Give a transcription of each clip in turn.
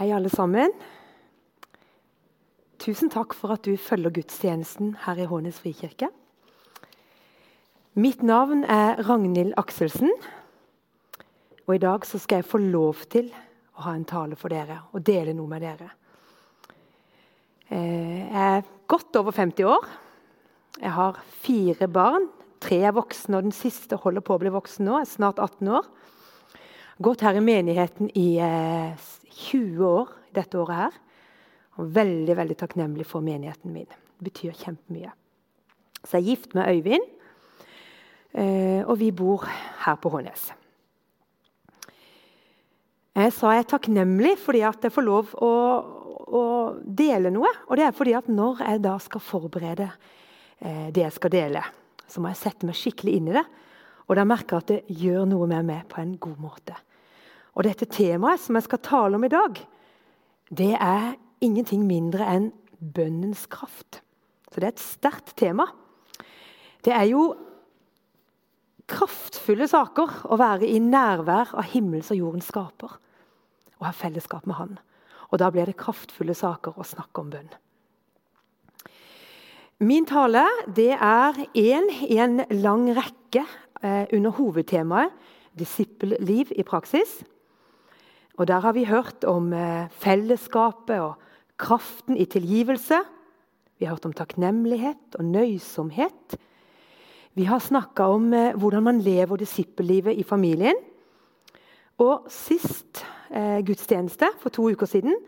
Hei, alle sammen. Tusen takk for at du følger gudstjenesten her i Hånes frikirke. Mitt navn er Ragnhild Akselsen. Og I dag skal jeg få lov til å ha en tale for dere og dele noe med dere. Eh, jeg er godt over 50 år. Jeg har fire barn. Tre er voksne, og den siste holder på å bli voksen nå. Jeg er snart 18 år. Gått her i menigheten i 20 eh, år dette året her. Og veldig veldig takknemlig for menigheten min. Det betyr kjempemye. Så jeg er gift med Øyvind, eh, og vi bor her på Hånes. Jeg sa jeg er takknemlig fordi at jeg får lov å, å, dele noe. Og det er fordi at når jeg da skal forberede eh, det jeg skal dele, så må jeg sette meg skikkelig inn i det. Og da merker jeg at det gjør noe med meg på en god måte. Og dette temaet som jeg skal tale om i dag, det er ingenting mindre enn bønnens kraft. Så det er et sterkt tema. Det er jo kraftfulle saker å være i nærvær av himmels og jordens skaper og ha fellesskap med Han. Og Da blir det kraftfulle saker å snakke om bønn. Min tale det er én i en lang rekke eh, under hovedtemaet 'disippelliv i praksis'. Og Der har vi hørt om eh, fellesskapet og kraften i tilgivelse. Vi har hørt om takknemlighet og nøysomhet. Vi har snakka om eh, hvordan man lever disippellivet i familien. Og sist eh, gudstjeneste, for to uker siden,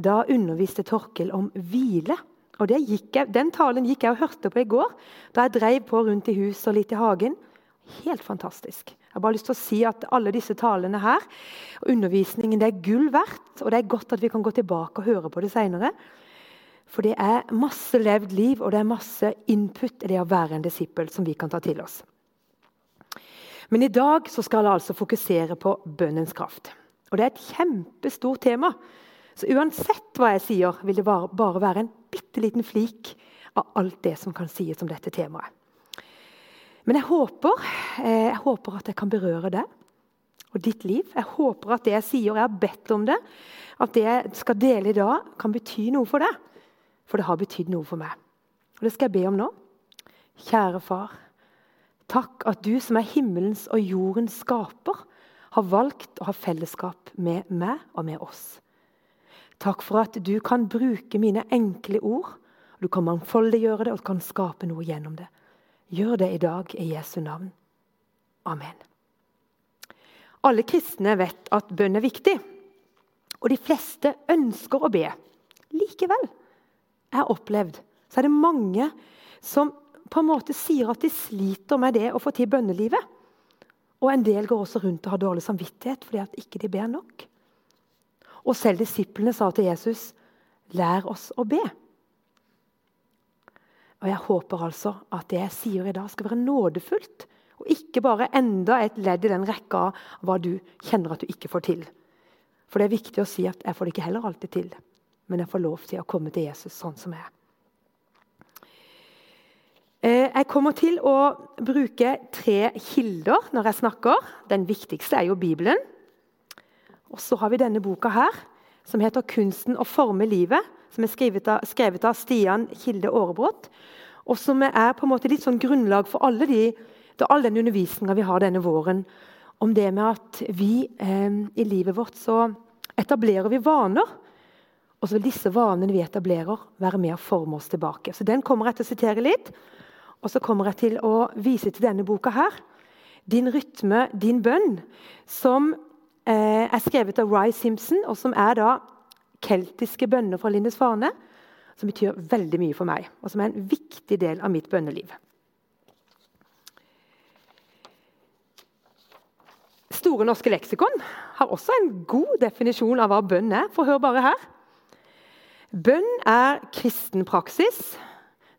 da underviste Torkel om hvile. Og jeg, Den talen gikk jeg og hørte på i går, da jeg drev på rundt i huset og litt i hagen. Helt fantastisk. Jeg har bare lyst til å si at Alle disse talene her, undervisningen det er gull verdt. Og det er godt at vi kan gå tilbake og høre på det seinere. For det er masse levd liv og det er masse input i det å være en disippel som vi kan ta til oss. Men i dag så skal jeg altså fokusere på bønnens kraft. Og Det er et kjempestort tema. Så uansett hva jeg sier, vil det bare være en bitte liten flik av alt det som kan sies om dette temaet. Men jeg håper, eh, jeg håper at jeg kan berøre det og ditt liv. Jeg håper at det jeg sier, og jeg har bedt om det, at det jeg skal dele i dag, kan bety noe for deg. For det har betydd noe for meg. Og Det skal jeg be om nå. Kjære far. Takk at du som er himmelens og jordens skaper, har valgt å ha fellesskap med meg og med oss. Takk for at du kan bruke mine enkle ord. Du kan mangfoldiggjøre det og kan skape noe gjennom det. Gjør det i dag i Jesu navn. Amen. Alle kristne vet at bønn er viktig, og de fleste ønsker å be. Likevel, jeg har opplevd, så er det mange som på en måte sier at de sliter med det å få til bønnelivet. Og en del går også rundt og har dårlig samvittighet fordi at ikke de ber nok. Og selv disiplene sa til Jesus, 'Lær oss å be'. Og Jeg håper altså at det jeg sier i dag, skal være nådefullt. Og ikke bare enda et ledd i den rekka av hva du kjenner at du ikke får til. For det er viktig å si at jeg får det ikke heller alltid til. Men jeg får lov til å komme til Jesus sånn som jeg er. Eh, jeg kommer til å bruke tre kilder når jeg snakker. Den viktigste er jo Bibelen. Og så har vi denne boka her, som heter 'Kunsten å forme livet' som er av, skrevet av Stian Kilde Aarebrot. Og som er på en måte litt sånn grunnlag for alle de, all den undervisninga vi har denne våren. Om det med at vi eh, i livet vårt så etablerer vi vaner. Og så vil disse vanene vi etablerer, være med å forme oss tilbake. Så Den kommer jeg til å sitere litt. Og så kommer jeg til å vise til denne boka her. 'Din rytme, din bønn', som eh, er skrevet av Rye Simpson, og som er da keltiske bønner fra Lindes Farne, som betyr veldig mye for meg, og som er en viktig del av mitt bønneliv. Store norske leksikon har også en god definisjon av hva bønn er. For hør bare her. Bønn er kristen praksis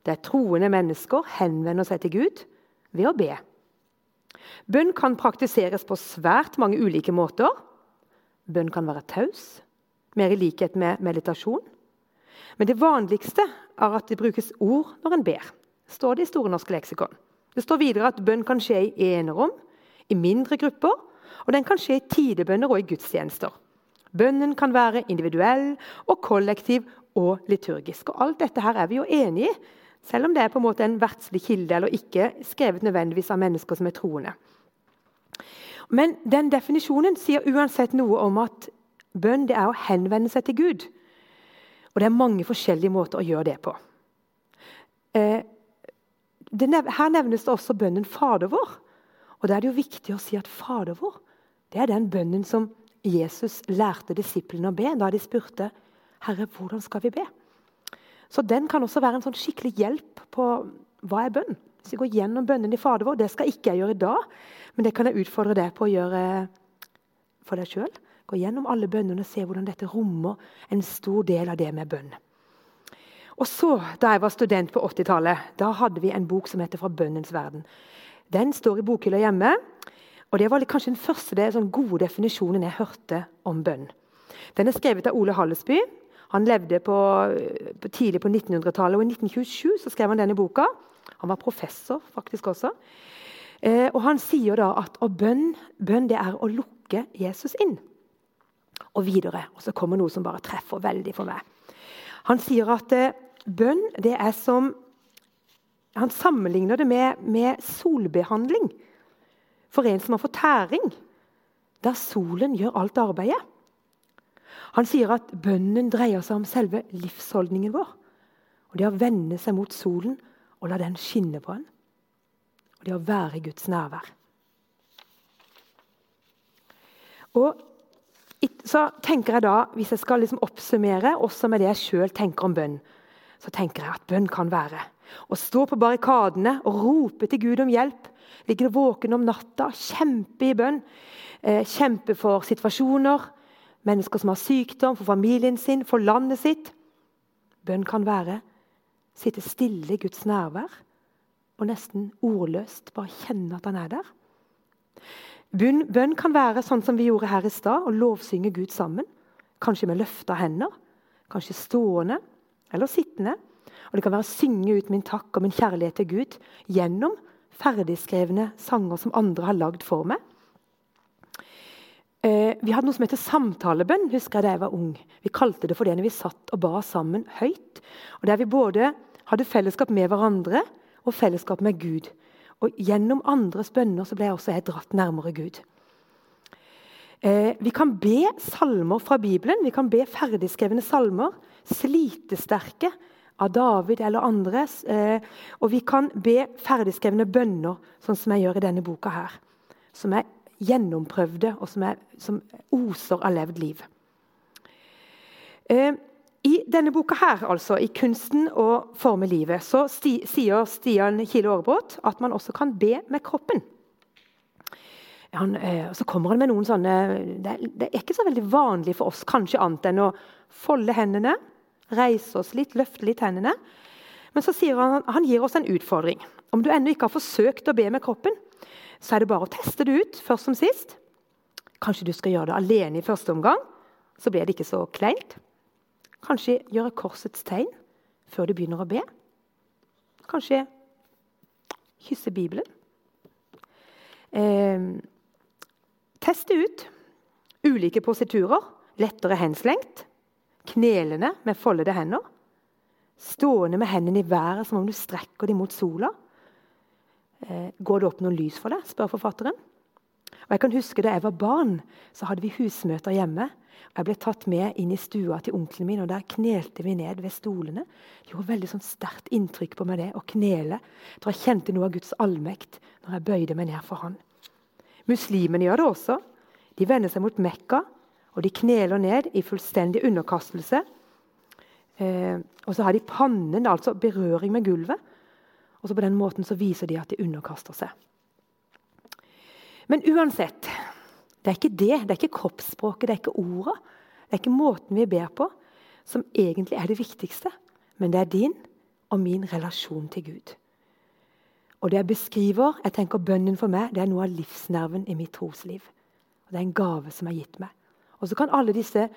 der troende mennesker henvender seg til Gud ved å be. Bønn kan praktiseres på svært mange ulike måter. Bønn kan være taus, mer i likhet med meditasjon. Men det vanligste er at det brukes ord når en ber. står det i Store norske leksikon. Det står videre at bønn kan skje i enerom, i mindre grupper, og den kan skje i tidebønner og i gudstjenester. Bønnen kan være individuell og kollektiv og liturgisk. Og Alt dette her er vi jo enig i, selv om det er på en måte en verdslig kilde eller ikke skrevet nødvendigvis av mennesker som er troende. Men den definisjonen sier uansett noe om at bønn det er å henvende seg til Gud. Og det er mange forskjellige måter å gjøre det på. Eh, det nev her nevnes det også bønnen Fader vår. Og Da er det jo viktig å si at Fader vår det er den bønnen som Jesus lærte disiplene å be da de spurte Herre, hvordan skal vi be? Så Den kan også være en sånn skikkelig hjelp på hva er bønn. Hvis vi går gjennom bønnen i Fader vår, Det skal ikke jeg gjøre i dag, men det kan jeg utfordre deg på å gjøre for deg sjøl. Gå gjennom alle bønnene og se hvordan dette rommer en stor del av det med bønn. Og så, Da jeg var student på 80-tallet, da hadde vi en bok som heter 'Fra bønnens verden'. Den står i bokhylla hjemme. og Det var kanskje den første det, sånn gode definisjonen jeg hørte om bønn. Den er skrevet av Ole Hallesby. Han levde på, på tidlig på 1900-tallet, og i 1927 så skrev han denne boka. Han var professor faktisk også. Eh, og Han sier da at bønn, bønn det er å lukke Jesus inn. Og videre. Og så kommer noe som bare treffer veldig for meg. Han sier at eh, bønn det er som Han sammenligner det med, med solbehandling for en som har fått tæring, der solen gjør alt arbeidet. Han sier at bønnen dreier seg om selve livsholdningen vår. Og Det å vende seg mot solen og la den skinne på en. Og det å være i Guds nærvær. Og så tenker jeg da, Hvis jeg skal liksom oppsummere også med det jeg sjøl tenker om bønn, så tenker jeg at bønn kan være å stå på barrikadene og rope til Gud om hjelp. Ligge våken om natta, kjempe i bønn. Eh, kjempe for situasjoner, mennesker som har sykdom, for familien sin, for landet sitt. Bønn kan være sitte stille i Guds nærvær og nesten ordløst bare kjenne at han er der. Bønn, kan være sånn som vi gjorde her i stad, å lovsynge Gud sammen. Kanskje med løfta hender, kanskje stående eller sittende. Og Det kan være å synge ut min takk og min kjærlighet til Gud gjennom ferdigskrevne sanger som andre har lagd for meg. Eh, vi hadde noe som heter samtalebønn husker jeg da jeg var ung. Vi kalte det for det når vi satt og ba sammen høyt. Og Der vi både hadde fellesskap med hverandre og fellesskap med Gud. Og Gjennom andres bønner så ble jeg også jeg dratt nærmere Gud. Eh, vi kan be salmer fra Bibelen, vi kan be ferdigskrevne salmer. Slitesterke av David eller andre. Eh, og vi kan be ferdigskrevne bønner, sånn som jeg gjør i denne boka her. Som er gjennomprøvde, og som, er, som oser av levd liv. Eh, i denne boka her, altså, i 'Kunsten å forme livet', så sti, sier Stian Kile Aarebrot at man også kan be med kroppen. Han, eh, så kommer han med noen sånne det, det, er ikke så veldig vanlig for oss, kanskje annet enn å folde hendene, reise oss litt, løfte litt hendene. Men så sier han han gir oss en utfordring. Om du ennå ikke har forsøkt å be med kroppen, så er det bare å teste det ut først som sist. Kanskje du skal gjøre det alene i første omgang, så blir det ikke så kleint. Kanskje gjøre korsets tegn før du begynner å be. Kanskje kysse Bibelen. Eh, teste ut ulike positurer. Lettere henslengt. Knelende med foldede hender. Stående med hendene i været som om du strekker dem mot sola. Eh, går det opp noe lys for deg? spør forfatteren. Og jeg kan huske Da jeg var barn, så hadde vi husmøter hjemme. Jeg ble tatt med inn i stua til onkelen min, og der knelte vi ned ved stolene. Det gjorde veldig sånn sterkt inntrykk på meg det, å knele. Jeg tror jeg kjente noe av Guds allmekt når jeg bøyde meg ned for Han. Muslimene gjør det også. De vender seg mot Mekka, og de kneler ned i fullstendig underkastelse. Eh, og så har de pannen, altså berøring med gulvet. Og så på den måten så viser de at de underkaster seg. Men uansett det er ikke det, det er ikke kroppsspråket, det er ikke orda, det er ikke måten vi ber på, som egentlig er det viktigste. Men det er din og min relasjon til Gud. Og det jeg beskriver, jeg tenker Bønnen for meg det er noe av livsnerven i mitt trosliv. Og Det er en gave som er gitt meg. Og så kan alle disse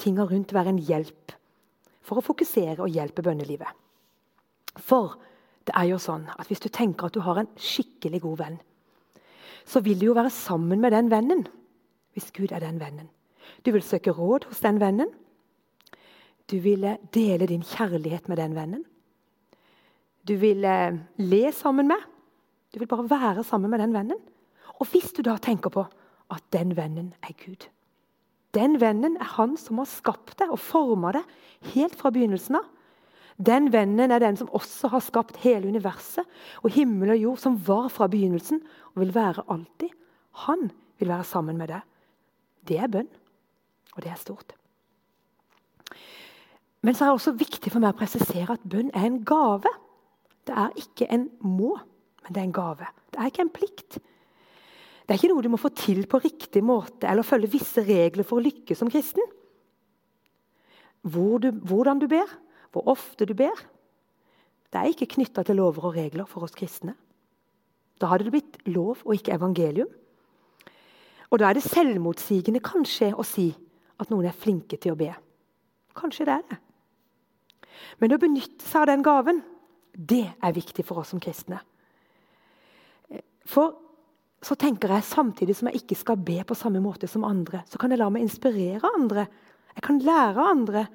tinga rundt være en hjelp for å fokusere og hjelpe bønnelivet. For det er jo sånn at hvis du tenker at du har en skikkelig god venn, så vil du jo være sammen med den vennen hvis Gud er den vennen. Du vil søke råd hos den vennen. Du ville dele din kjærlighet med den vennen. Du ville le sammen med. Du vil bare være sammen med den vennen. Og hvis du da tenker på at den vennen er Gud Den vennen er han som har skapt deg og forma deg helt fra begynnelsen av. Den vennen er den som også har skapt hele universet og himmel og jord, som var fra begynnelsen og vil være alltid. Han vil være sammen med deg. Det er bønn, og det er stort. Men så er det også viktig for meg å presisere at bønn er en gave. Det er ikke en må, men det er en gave. Det er ikke en plikt. Det er ikke noe du må få til på riktig måte eller følge visse regler for å lykkes som kristen. Hvor du, hvordan du ber, hvor ofte du ber, det er ikke knytta til lover og regler for oss kristne. Da hadde det blitt lov og ikke evangelium. Og da er det selvmotsigende kanskje å si at noen er flinke til å be. Kanskje det er det. Men å benytte seg av den gaven, det er viktig for oss som kristne. For så tenker jeg samtidig som jeg ikke skal be på samme måte som andre, så kan jeg la meg inspirere andre. Jeg kan lære andre.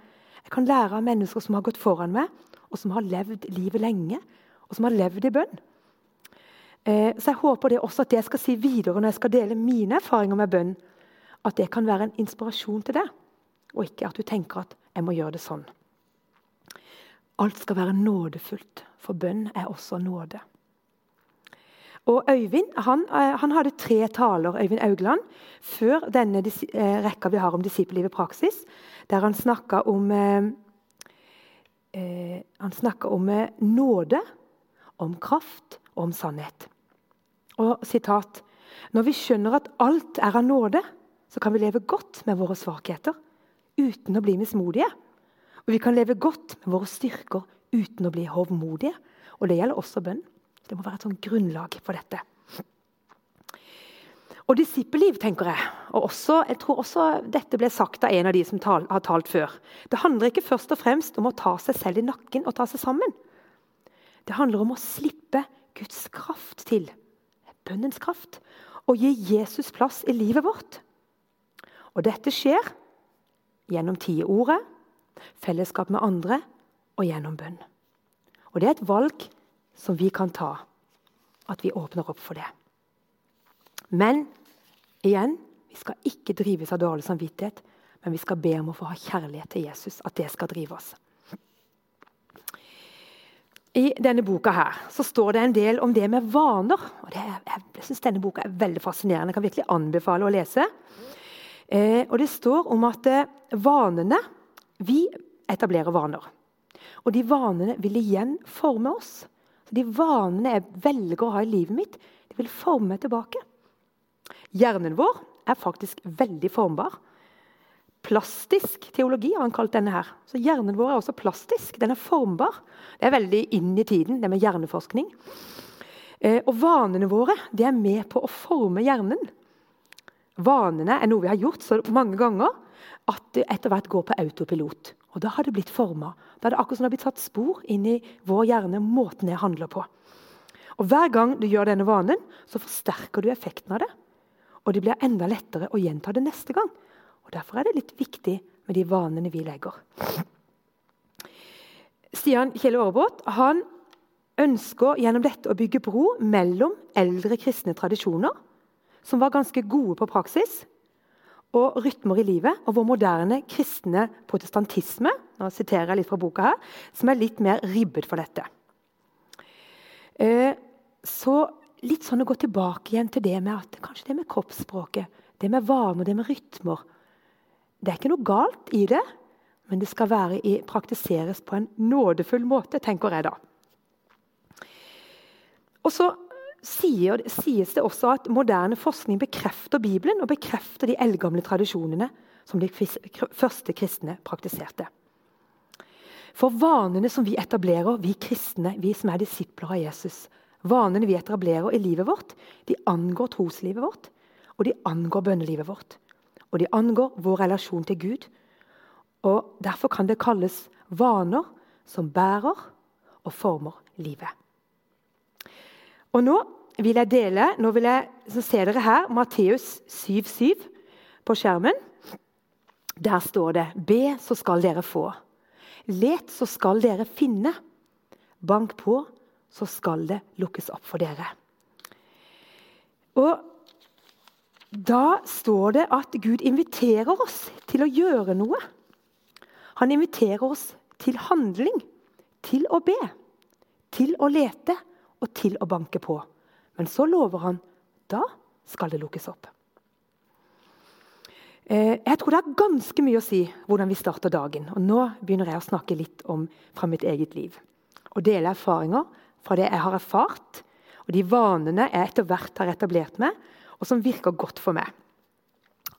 Jeg kan lære av mennesker som har gått foran meg, og som har levd livet lenge, og som har levd i bønn. Eh, så jeg håper det også at det jeg skal si videre når jeg skal dele mine erfaringer med bønn, at det kan være en inspirasjon til deg, og ikke at du tenker at jeg må gjøre det sånn. Alt skal være nådefullt, for bønn er også nåde. Og Øyvind han, eh, han, hadde tre taler Øyvind Augland, før denne eh, rekka vi har om disippelliv i praksis, der han snakka om, eh, eh om nåde, om kraft og om sannhet. Og sitat Når vi skjønner at alt er av nåde, så kan vi leve godt med våre svakheter uten å bli mismodige. Og vi kan leve godt med våre styrker uten å bli hovmodige. Og det gjelder også bønn. Det må være et sånn grunnlag for dette. Og disippelliv, tenker jeg. Og også, jeg tror også dette ble sagt av en av de som tal, har talt før. Det handler ikke først og fremst om å ta seg selv i nakken og ta seg sammen. Det handler om å slippe Guds kraft til, bønnens kraft, og gi Jesus plass i livet vårt. Og dette skjer gjennom tieordet, fellesskap med andre og gjennom bønn. Og det er et valg som vi kan ta. At vi åpner opp for det. Men igjen vi skal ikke drives av dårlig samvittighet, men vi skal be om å få ha kjærlighet til Jesus. At det skal drive oss. I denne boka her, så står det en del om det med vaner. og det, Jeg, jeg synes denne boka er veldig fascinerende. Jeg kan virkelig anbefale å lese. Eh, og Det står om at eh, vanene Vi etablerer vaner. Og de vanene vil igjen forme oss. De vanene jeg velger å ha i livet mitt, de vil forme meg tilbake. Hjernen vår er faktisk veldig formbar. Plastisk teologi har han kalt denne. her. Så Hjernen vår er også plastisk. Den er formbar. Det er veldig inn i tiden, det med hjerneforskning. Eh, og Vanene våre de er med på å forme hjernen. Vanene er noe vi har gjort så mange ganger at det etter hvert går på autopilot. Og Da har det blitt forma. Da er det akkurat som det har blitt satt spor inn i vår hjerne, måten jeg handler på. Og Hver gang du gjør denne vanen, så forsterker du effekten av det. Og det blir enda lettere å gjenta det neste gang. Og Derfor er det litt viktig med de vanene vi legger. Stian Kjell Aarebrot ønsker gjennom dette å bygge bro mellom eldre kristne tradisjoner, som var ganske gode på praksis, og rytmer i livet, og vår moderne kristne protestantisme nå siterer jeg litt fra boka her, som er litt mer ribbet for dette. Eh, så litt sånn å gå tilbake igjen til det med at kanskje det med kroppsspråket, det med vaner, det med rytmer Det er ikke noe galt i det, men det skal være i, praktiseres på en nådefull måte, tenker jeg da. Og så sier, sies det også at moderne forskning bekrefter Bibelen og bekrefter de eldgamle tradisjonene som de første kristne praktiserte. For vanene som vi etablerer, vi kristne, vi som er disipler av Jesus, vanene vi etablerer i livet vårt, de angår troslivet vårt, og de angår bønnelivet vårt. Og de angår vår relasjon til Gud. Og Derfor kan det kalles vaner som bærer og former livet. Og nå vil jeg dele Nå vil jeg, så ser dere her Matteus 7,7 på skjermen. Der står det Be, så skal dere få. Let, så skal dere finne. Bank på, så skal det lukkes opp for dere. Og Da står det at Gud inviterer oss til å gjøre noe. Han inviterer oss til handling, til å be, til å lete og til å banke på. Men så lover han da skal det lukkes opp. Eh, jeg tror det er ganske mye å si hvordan vi starter dagen. Og Nå begynner jeg å snakke litt om fra mitt eget liv. Og dele erfaringer fra det jeg har erfart, og de vanene jeg etter hvert har etablert meg, og som virker godt for meg.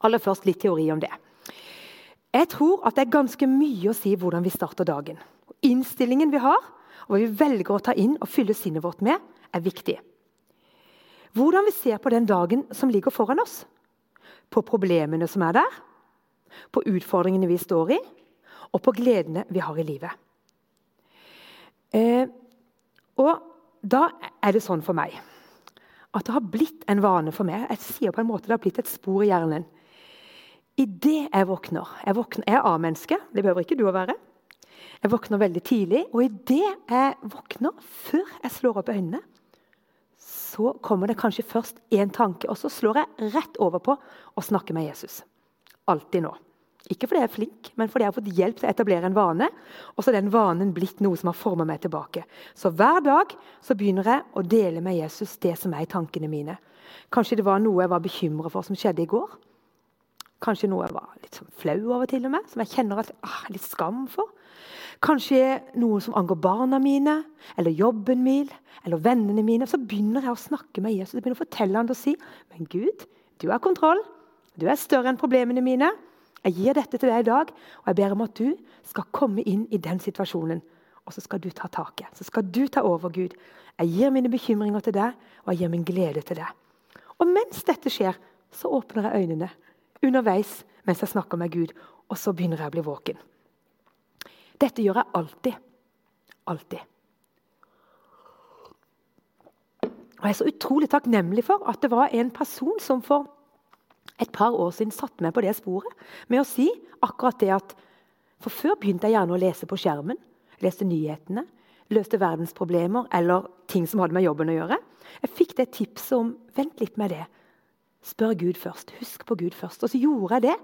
Aller først litt teori om det. Jeg tror at det er ganske mye å si hvordan vi starter dagen. Innstillingen vi har, og hva vi velger å ta inn og fylle sinnet vårt med, er viktig. Hvordan vi ser på den dagen som ligger foran oss, på problemene som er der, på utfordringene vi står i, og på gledene vi har i livet. Eh, og da er det sånn for meg at det har blitt en vane for meg. Jeg sier på en måte Det har blitt et spor i hjernen. Idet jeg våkner Jeg, våkner, jeg er A-menneske, det behøver ikke du å være. Jeg våkner veldig tidlig, og idet jeg våkner, før jeg slår opp øynene, så kommer det kanskje først én tanke, og så slår jeg rett over på å snakke med Jesus. Alltid nå. Ikke fordi jeg er flink, men fordi jeg har fått hjelp til å etablere en vane. Og så er den vanen blitt noe som har forma meg tilbake. Så hver dag så begynner jeg å dele med Jesus det som er i tankene mine. Kanskje det var noe jeg var bekymra for som skjedde i går. Kanskje noe jeg var litt sånn flau over, til og med, som jeg kjenner at, ah, litt skam for. Kanskje noe som angår barna mine, eller jobben min, eller vennene mine. Så begynner jeg å snakke med Jesus. Jeg begynner å fortelle han og si men Gud, du har kontroll. Du er større enn problemene mine. Jeg gir dette til deg i dag, og jeg ber om at du skal komme inn i den situasjonen. Og så skal du ta taket. Så skal du ta over, Gud. Jeg gir mine bekymringer til deg, og jeg gir min glede til deg. Og mens dette skjer, så åpner jeg øynene underveis mens jeg snakker med Gud, og så begynner jeg å bli våken. Dette gjør jeg alltid. Alltid. Og Jeg er så utrolig takknemlig for at det var en person som for et par år siden satte meg på det sporet med å si akkurat det at For før begynte jeg gjerne å lese på skjermen. Leste nyhetene, løste verdensproblemer eller ting som hadde med jobben å gjøre. Jeg fikk det tipset om vent litt med det. Spør Gud først. Husk på Gud først. Og så gjorde jeg det.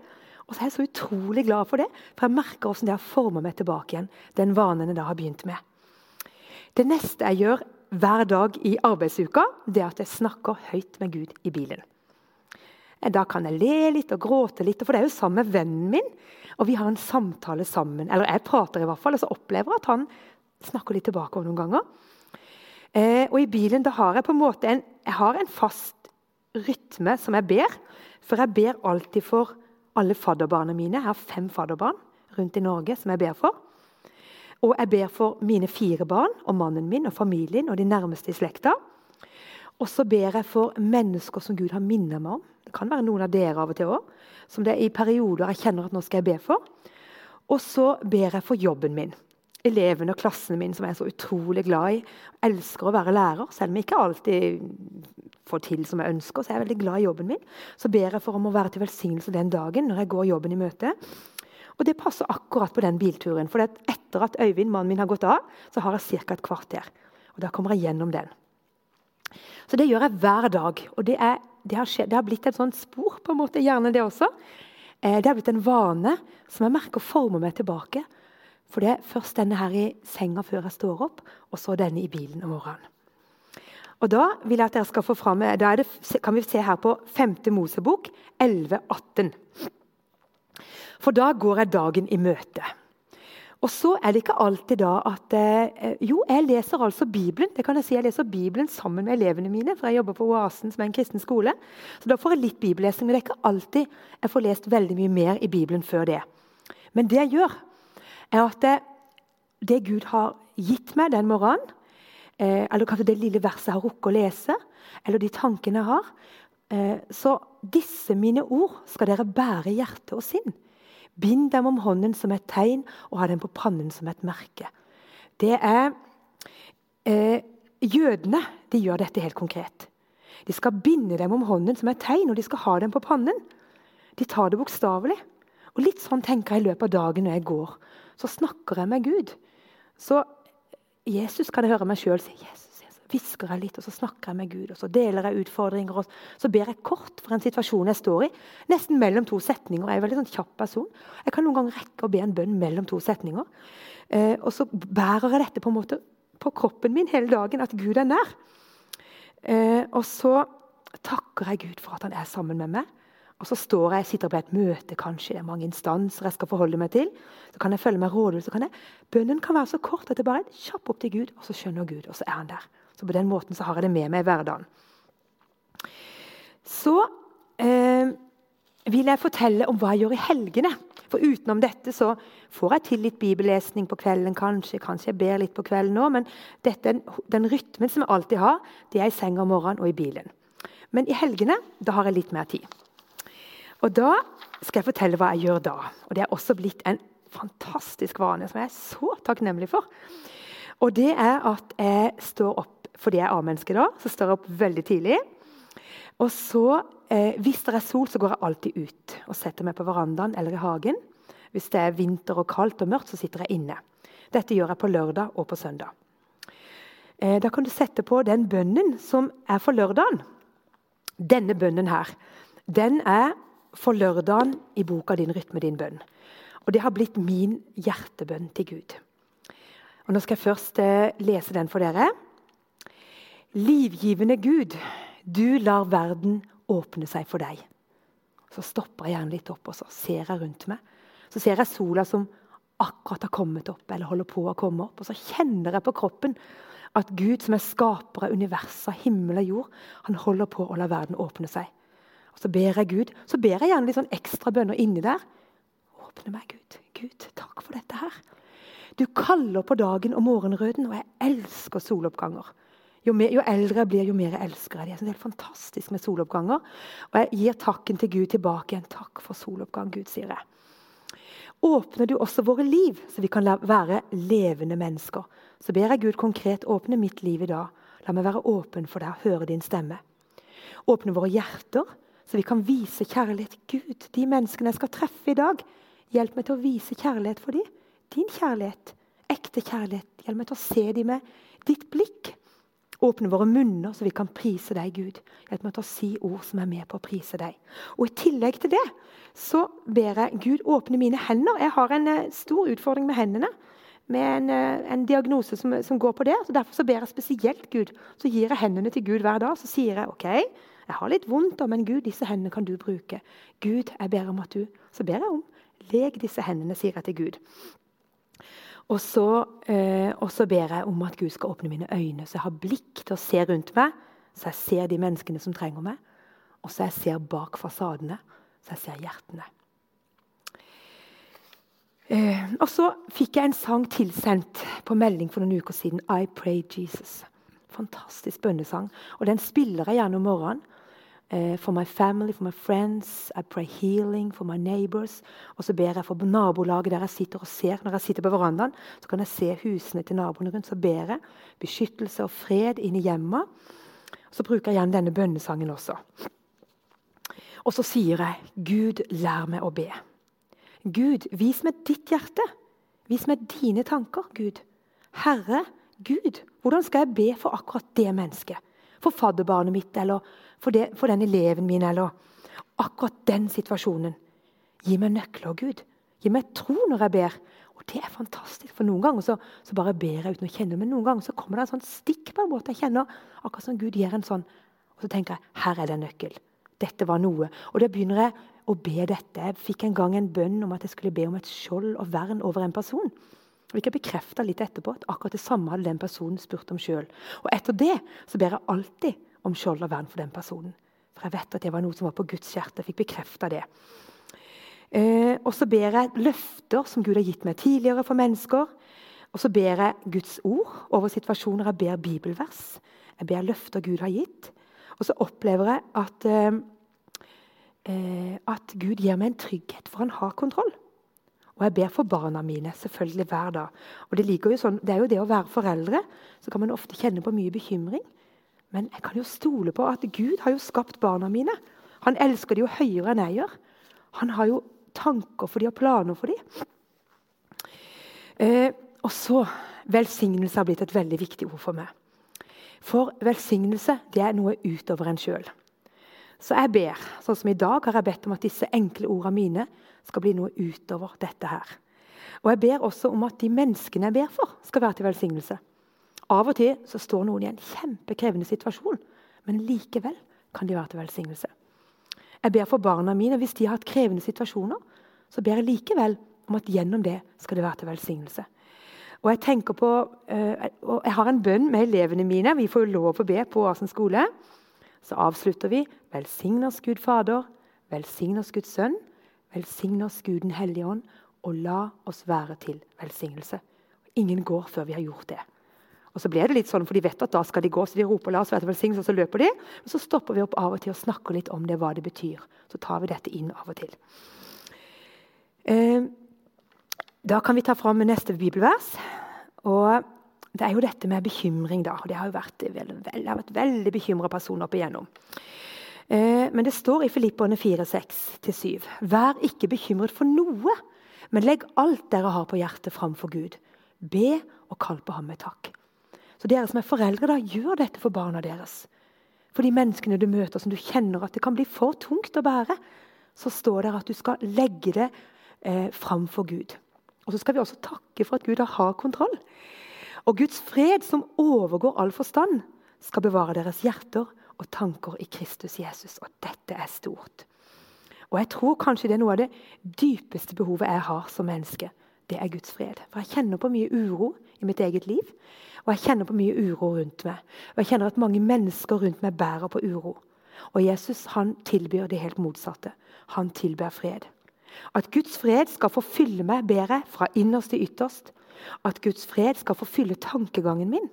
Og så er jeg så utrolig glad for det, for jeg merker hvordan det har forma meg tilbake igjen. den vanen jeg da har begynt med. Det neste jeg gjør hver dag i arbeidsuka, det er at jeg snakker høyt med Gud i bilen. Da kan jeg le litt og gråte litt, for det er jo sammen med vennen min. Og vi har en samtale sammen. Eller jeg prater i hvert fall, og så opplever jeg at han snakker litt tilbake over noen ganger. Eh, og i bilen da har jeg på en måte en, jeg har en fast rytme som jeg ber. For jeg ber alltid for alle fadderbarna mine. Jeg har fem fadderbarn rundt i Norge som jeg ber for. Og jeg ber for mine fire barn og mannen min og familien og de nærmeste i slekta. Og så ber jeg for mennesker som Gud har minnet meg om. Det kan være noen av dere av og til òg. Som det er i perioder jeg kjenner at nå skal jeg be for. Og så ber jeg for jobben min. Elevene og klassene mine som jeg er så utrolig glad i. Jeg elsker å være lærer, selv om jeg ikke alltid får til som jeg ønsker. Så jeg er veldig glad i jobben min. Så ber jeg for om å være til velsignelse den dagen når jeg går jobben i møte. Og det passer akkurat på den bilturen. For etter at Øyvind, mannen min, har gått av, så har jeg ca. et kvarter. Og da kommer jeg gjennom den. Så det gjør jeg hver dag. Og det, er, det, har, skjedd, det har, blitt et sånt spor, på en måte, gjerne det også. Eh, det har blitt en vane som jeg merker former meg tilbake. For det er først denne her i senga før jeg står opp, og så denne i bilen om morgenen. Og Da vil jeg at dere skal få fram, da det, kan vi se her på 5. Mosebok 11,18. For da går jeg dagen i møte. Og så er det ikke alltid da at eh, Jo, jeg leser altså Bibelen. Det kan Jeg si, jeg leser Bibelen sammen med elevene mine, for jeg jobber på Oasen, som er en kristen skole. Så da får jeg litt bibellesing. Men det er ikke alltid jeg får lest veldig mye mer i Bibelen før det. Men det jeg gjør, er at det, det Gud har gitt meg den morgenen, eh, eller kanskje det lille verset jeg har rukket å lese, eller de tankene jeg har eh, Så disse mine ord skal dere bære i hjerte og sinn. Bind dem om hånden som et tegn, og ha dem på pannen som et merke. Det er eh, Jødene de gjør dette helt konkret. De skal binde dem om hånden som et tegn, og de skal ha dem på pannen. De tar det bokstavelig. Og litt sånn tenker jeg i løpet av dagen når jeg går. Så snakker jeg med Gud. Så Jesus kan jeg høre meg sjøl si Jesus, Jesus. Hvisker jeg litt, og så snakker jeg med Gud. og Så deler jeg utfordringer, og så ber jeg kort for en situasjon jeg står i. Nesten mellom to setninger. Jeg er en veldig sånn kjapp person. Jeg kan noen ganger rekke å be en bønn mellom to setninger. Eh, og så bærer jeg dette på en måte på kroppen min hele dagen, at Gud er nær. Eh, og så takker jeg Gud for at han er sammen med meg. Og så står jeg, sitter på et møte, kanskje det er mange instanser jeg skal forholde meg til. Så kan jeg følge meg rådvill. Bønnen kan være så kort at det bare er kjapp opp til Gud, og så skjønner Gud, og så er han der. Så på den måten så har jeg det med meg i hverdagen. Så eh, vil jeg fortelle om hva jeg gjør i helgene. For utenom dette så får jeg til litt bibellesning på kvelden, kanskje. Kanskje jeg ber litt på kvelden òg, men dette, den rytmen som jeg alltid har, det er i seng om morgenen og i bilen. Men i helgene da har jeg litt mer tid. Og da skal jeg fortelle hva jeg gjør da. Og det er også blitt en fantastisk vane som jeg er så takknemlig for. Og det er at jeg står opp fordi jeg er A-menneske da, så står jeg opp veldig tidlig. Og så, eh, hvis det er sol, så går jeg alltid ut og setter meg på verandaen eller i hagen. Hvis det er vinter og kaldt og mørkt, så sitter jeg inne. Dette gjør jeg på lørdag og på søndag. Eh, da kan du sette på den bønnen som er for lørdagen. Denne bønnen her, den er for lørdagen i boka din 'Rytme din bønn'. Og Det har blitt min hjertebønn til Gud. Og Nå skal jeg først eh, lese den for dere. Livgivende Gud, du lar verden åpne seg for deg. Så stopper jeg gjerne litt opp og så ser jeg rundt meg. Så ser jeg sola som akkurat har kommet opp eller holder på å komme opp. Og så kjenner jeg på kroppen at Gud, som er skaper av universet, himmel og jord, han holder på å la verden åpne seg. Og Så ber jeg Gud, så ber jeg gjerne litt sånn ekstra bønner inni der. Åpne meg, Gud. Gud, takk for dette her. Du kaller på dagen og morgenrøden, og jeg elsker soloppganger. Jo, mer, jo, eldre jeg blir, jo mer jeg elsker jeg det. Det er helt fantastisk med soloppganger. Og jeg gir takken til Gud tilbake igjen. Takk for soloppgang, Gud, sier jeg. Åpner du også våre liv, så vi kan være levende mennesker? Så ber jeg Gud konkret åpne mitt liv i dag. La meg være åpen for deg og høre din stemme. Åpne våre hjerter, så vi kan vise kjærlighet. Gud, de menneskene jeg skal treffe i dag, hjelp meg til å vise kjærlighet for dem. Din kjærlighet, ekte kjærlighet. Hjelp meg til å se dem med ditt blikk. Åpne våre munner, så vi kan prise deg, Gud. Hjelp meg til å si ord som er med på å prise deg. Og I tillegg til det så ber jeg Gud åpne mine hender. Jeg har en uh, stor utfordring med hendene. Med en, uh, en diagnose som, som, går på det. så Derfor så ber jeg spesielt Gud. Så gir jeg hendene til Gud hver dag. Så sier jeg OK, jeg har litt vondt, men Gud, disse hendene kan du bruke. Gud, jeg ber om at du Så ber jeg om leg disse hendene, sier jeg til Gud. Og så, eh, og så, ber jeg om at Gud skal åpne mine øyne, så jeg har blikk til å se rundt meg. Så jeg ser de menneskene som trenger meg, og så jeg ser bak fasadene. Så jeg ser hjertene. Eh, og så fikk jeg en sang tilsendt på melding for noen uker siden. I Pray Jesus. Fantastisk bønnesang. Og den spiller jeg gjerne om morgenen. Uh, for my family, for my friends. I pray healing for my neighbors. Og så ber jeg for nabolaget der jeg sitter og ser. Når jeg sitter på verandaen, så kan jeg se husene til naboene rundt. Så ber jeg beskyttelse og fred inn i hjemmet. Så bruker jeg igjen denne bønnesangen også. Og så sier jeg, Gud, lær meg å be. Gud, vis meg ditt hjerte. Vis meg dine tanker, Gud. Herre, Gud, hvordan skal jeg be for akkurat det mennesket? For fadderbarnet mitt eller for, det, for den eleven min eller akkurat den situasjonen. Gi meg nøkler, Gud. Gi meg tro når jeg ber. Og det er fantastisk, for Noen ganger så, så bare ber jeg uten å kjenne, men noen ganger så kommer det en sånn stikk på en måte. Jeg kjenner akkurat som Gud gir en sånn. Og så tenker jeg her er det en nøkkel. Dette var noe. Og da begynner jeg å be dette. Jeg fikk en gang en bønn om at jeg skulle be om et skjold og vern over en person. Og Jeg bekrefta litt etterpå at akkurat det samme hadde den personen spurt om sjøl. Og etter det så ber jeg alltid om skjold og vern for den personen. For jeg vet at det var noe som var på Guds hjerte. Jeg fikk bekrefta det. Eh, og så ber jeg løfter som Gud har gitt meg tidligere for mennesker. Og så ber jeg Guds ord over situasjoner. Jeg ber bibelvers. Jeg ber løfter Gud har gitt. Og så opplever jeg at, eh, eh at Gud gir meg en trygghet, for han har kontroll. Og jeg ber for barna mine selvfølgelig hver dag. Og det, jo sånn, det er jo det å være foreldre. Så kan man ofte kjenne på mye bekymring. Men jeg kan jo stole på at Gud har jo skapt barna mine. Han elsker de jo høyere enn jeg gjør. Han har jo tanker for dem og planer for dem. Eh, og så Velsignelse har blitt et veldig viktig ord for meg. For velsignelse det er noe utover en sjøl. Så jeg ber, sånn som i dag har jeg bedt om at disse enkle ordene mine skal bli noe utover dette her. Og jeg ber også om at de menneskene jeg ber for, skal være til velsignelse. Av og til så står noen i en kjempekrevende situasjon, men likevel kan de være til velsignelse. Jeg ber for barna mine. Hvis de har hatt krevende situasjoner, så ber jeg likevel om at gjennom det skal det være til velsignelse. Og Jeg tenker på, uh, og jeg har en bønn med elevene mine. Vi får jo lov å be på Oasen skole. Så avslutter vi. Velsign oss Gud Fader, velsign oss Guds Sønn, velsign oss Gud den hellige ånd, og la oss være til velsignelse. Ingen går før vi har gjort det. Og så ble det litt sånn, for De vet at da skal de gå, så de roper 'la oss være til velsignelse', og så løper de. Men så stopper vi opp av og til og snakker litt om det, hva det betyr. Så tar vi dette inn av og til. Eh, da kan vi ta fram neste bibelvers. Og Det er jo dette med bekymring. da, og det har jo vært, har vært veldig bekymra person opp igjennom. Eh, men det står i Filipperne 4, 6-7.: Vær ikke bekymret for noe, men legg alt dere har på hjertet, framfor Gud. Be og kall på ham med takk. Så dere som er foreldre, da, gjør dette for barna deres. For de menneskene du møter som du kjenner at det kan bli for tungt å bære, så står det at du skal legge det eh, framfor Gud. Og så skal vi også takke for at Gud har kontroll. Og Guds fred, som overgår all forstand, skal bevare deres hjerter og tanker i Kristus Jesus. Og dette er stort. Og jeg tror kanskje det er noe av det dypeste behovet jeg har som menneske. Det er Guds fred. For jeg kjenner på mye uro i mitt eget liv. Og jeg kjenner på mye uro rundt meg. Og jeg kjenner at mange mennesker rundt meg bærer på uro. Og Jesus han tilbyr det helt motsatte. Han tilbyr fred. At Guds fred skal få fylle meg bedre fra innerst til ytterst. At Guds fred skal få fylle tankegangen min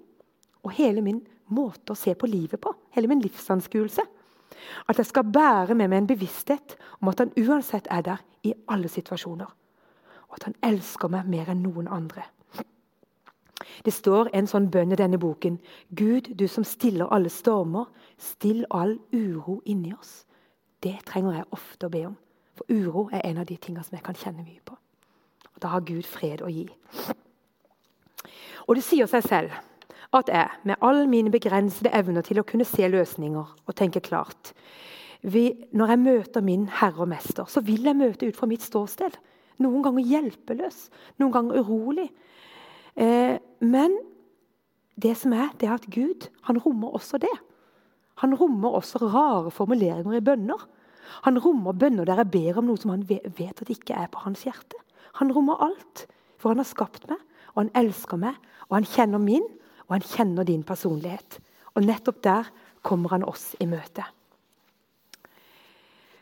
og hele min måte å se på livet på. Hele min livsanskuelse. At jeg skal bære med meg en bevissthet om at han uansett er der i alle situasjoner. Og at han elsker meg mer enn noen andre. Det står en sånn bønn i denne boken. Gud, du som stiller alle stormer, still all uro inni oss. Det trenger jeg ofte å be om. For uro er en av de tingene som jeg kan kjenne mye på. Og Da har Gud fred å gi. Og det sier seg selv at jeg, med alle mine begrensede evner til å kunne se løsninger og tenke klart vi, Når jeg møter min herre og mester, så vil jeg møte ut fra mitt ståsted. Noen ganger hjelpeløs, noen ganger urolig, Eh, men det som er, det er at Gud han rommer også det. Han rommer også rare formuleringer i bønner. Han rommer bønner der jeg ber om noe som han vet at ikke er på hans hjerte. Han rommer alt, for han har skapt meg, og han elsker meg, og han kjenner min, og han kjenner din personlighet. Og nettopp der kommer han oss i møte.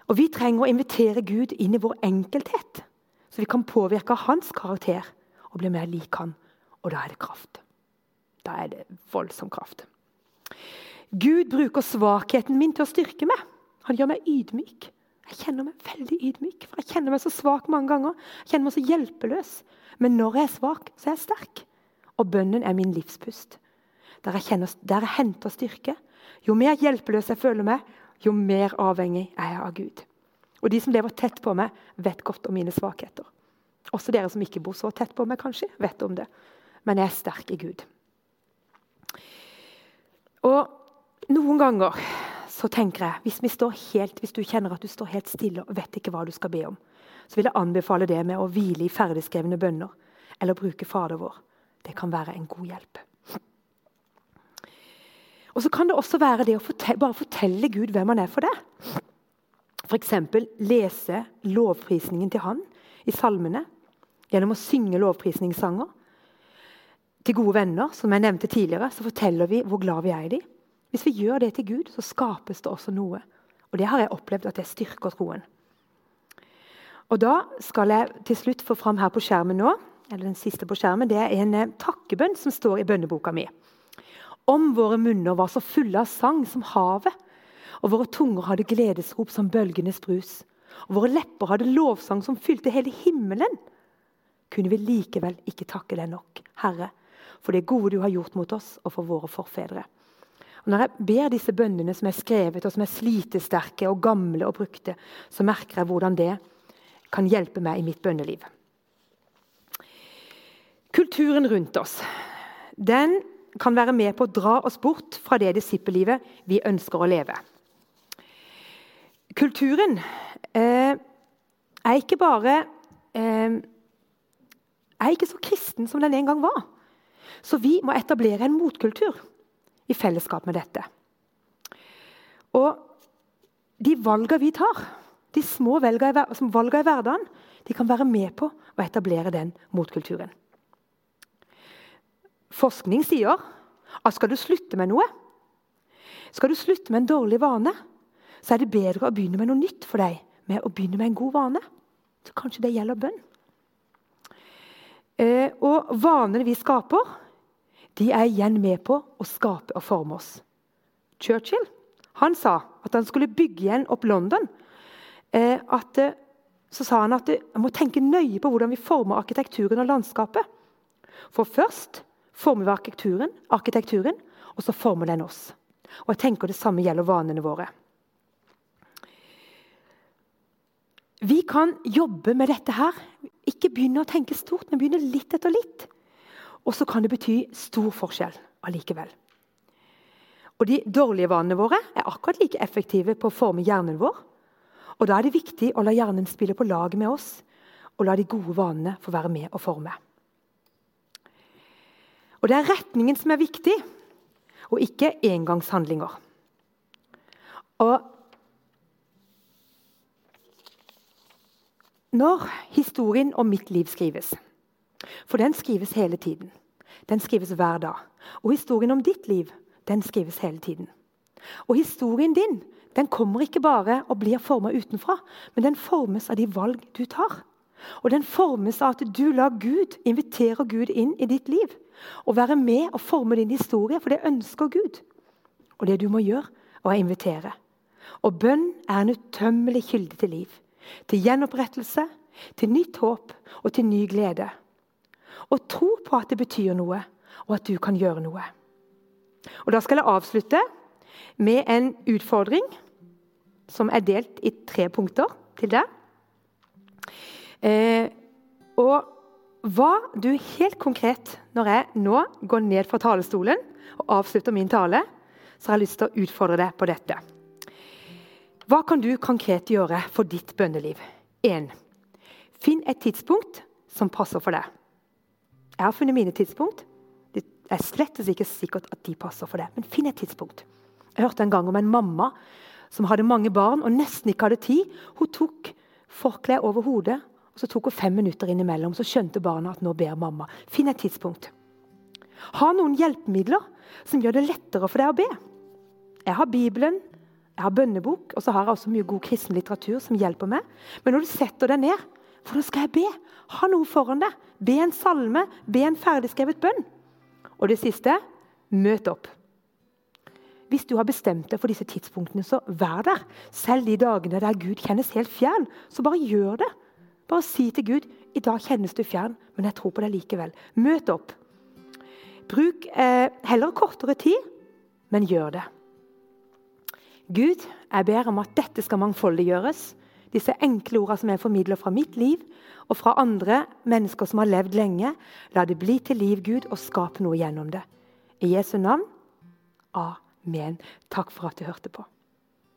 Og Vi trenger å invitere Gud inn i vår enkelthet, så vi kan påvirke hans karakter og bli mer lik han og da er det kraft. Da er det voldsom kraft. Gud bruker svakheten min til å styrke meg. Han gjør meg ydmyk. Jeg kjenner meg veldig ydmyk, for jeg kjenner meg så svak mange ganger. Jeg kjenner meg så hjelpeløs. Men når jeg er svak, så er jeg sterk. Og bønnen er min livspust. Der jeg, kjenner, der jeg henter styrke. Jo mer hjelpeløs jeg føler meg, jo mer avhengig er jeg av Gud. Og de som lever tett på meg, vet godt om mine svakheter. Også dere som ikke bor så tett på meg, kanskje, vet om det men jeg er sterk i Gud. Og noen ganger så tenker jeg, hvis, vi står helt, hvis du kjenner at du står helt stille og vet ikke hva du skal be om, så vil jeg anbefale det med å hvile i ferdigskrevne bønner eller bruke Fader vår. Det kan være en god hjelp. Og så kan det også være det å fortelle, bare fortelle Gud hvem han er for deg. F.eks. lese lovprisningen til han i salmene gjennom å synge lovprisningssanger til gode venner, som jeg nevnte tidligere, så forteller vi hvor glad vi er i dem. Hvis vi gjør det til Gud, så skapes det også noe. Og det har jeg opplevd at det styrker troen. Og Da skal jeg til slutt få fram her på skjermen nå, eller den siste på skjermen, det er en eh, takkebønn som står i bønneboka mi. Om våre munner var så fulle av sang som havet, og våre tunger hadde gledesrop som bølgenes brus, og våre lepper hadde lovsang som fylte hele himmelen, kunne vi likevel ikke takke deg nok, Herre, for det gode du har gjort mot oss og for våre forfedre. Og når jeg ber disse bønnene som er skrevet og som er slitesterke og gamle og brukte, så merker jeg hvordan det kan hjelpe meg i mitt bønneliv. Kulturen rundt oss den kan være med på å dra oss bort fra det disippellivet vi ønsker å leve. Kulturen eh, er ikke bare eh, er ikke så kristen som den en gang var. Så vi må etablere en motkultur i fellesskap med dette. Og de valgene vi tar, de små valgene i, hverdagen, de kan være med på å etablere den motkulturen. Forskning sier at skal du slutte med noe, skal du slutte med en dårlig vane, så er det bedre å begynne med noe nytt for deg med å begynne med en god vane. Så kanskje det gjelder bønn. Eh, og vanene vi skaper, de er igjen med på å skape og forme oss. Churchill han sa at han skulle bygge igjen opp London. Eh, at, eh, så sa han at man må tenke nøye på hvordan vi former arkitekturen og landskapet. For først former vi arkitekturen, arkitekturen, og så former den oss. Og jeg tenker Det samme gjelder vanene våre. Vi kan jobbe med dette her. Ikke begynne å tenke stort, men begynne litt etter litt. Og så kan det bety stor forskjell allikevel. Og De dårlige vanene våre er akkurat like effektive på å forme hjernen vår. Og Da er det viktig å la hjernen spille på lag med oss, og la de gode vanene få være med og forme. Og det er retningen som er viktig, og ikke engangshandlinger. Og når historien om mitt liv skrives For den skrives hele tiden. Den skrives hver dag. Og historien om ditt liv den skrives hele tiden. Og historien din den kommer ikke bare og blir formet utenfra, men den formes av de valg du tar. Og den formes av at du lar Gud, inviterer Gud inn i ditt liv. Og være med og forme din historie, for det ønsker Gud. Og det du må gjøre, er å invitere. Og bønn er en utømmelig kilde til liv. Til gjenopprettelse, til nytt håp og til ny glede. Og tro på at det betyr noe, og at du kan gjøre noe. Og Da skal jeg avslutte med en utfordring som er delt i tre punkter til deg. Eh, og hva du helt konkret, når jeg nå går ned fra talerstolen og avslutter min tale, så har jeg lyst til å utfordre deg på dette. Hva kan du konkret gjøre for ditt bønneliv? 1. Finn et tidspunkt som passer for deg. Jeg har funnet mine tidspunkt. Det er slett ikke sikkert at de passer for deg, men finn et tidspunkt. Jeg hørte en gang om en mamma som hadde mange barn og nesten ikke hadde tid. Hun tok forkleet over hodet Så tok hun fem minutter innimellom, så skjønte barna at nå ber mamma. Finn et tidspunkt. Ha noen hjelpemidler som gjør det lettere for deg å be. Jeg har Bibelen, jeg har bønnebok, og så har jeg også mye god kristen litteratur som hjelper meg. Men når du setter deg ned, hvordan skal jeg be? Ha noe foran deg. Be en salme, be en ferdigskrevet bønn. Og det siste møt opp. Hvis du har bestemt deg for disse tidspunktene, så vær der. Selv de dagene der Gud kjennes helt fjern, så bare gjør det. Bare si til Gud i dag kjennes du fjern, men jeg tror på deg likevel. Møt opp. Bruk eh, heller kortere tid, men gjør det. Gud, jeg ber om at dette skal mangfoldiggjøres. Disse enkle ordene som jeg formidler fra mitt liv og fra andre mennesker som har levd lenge. La det bli til liv, Gud, og skap noe gjennom det. I Jesu navn. Amen. Takk for at du hørte på.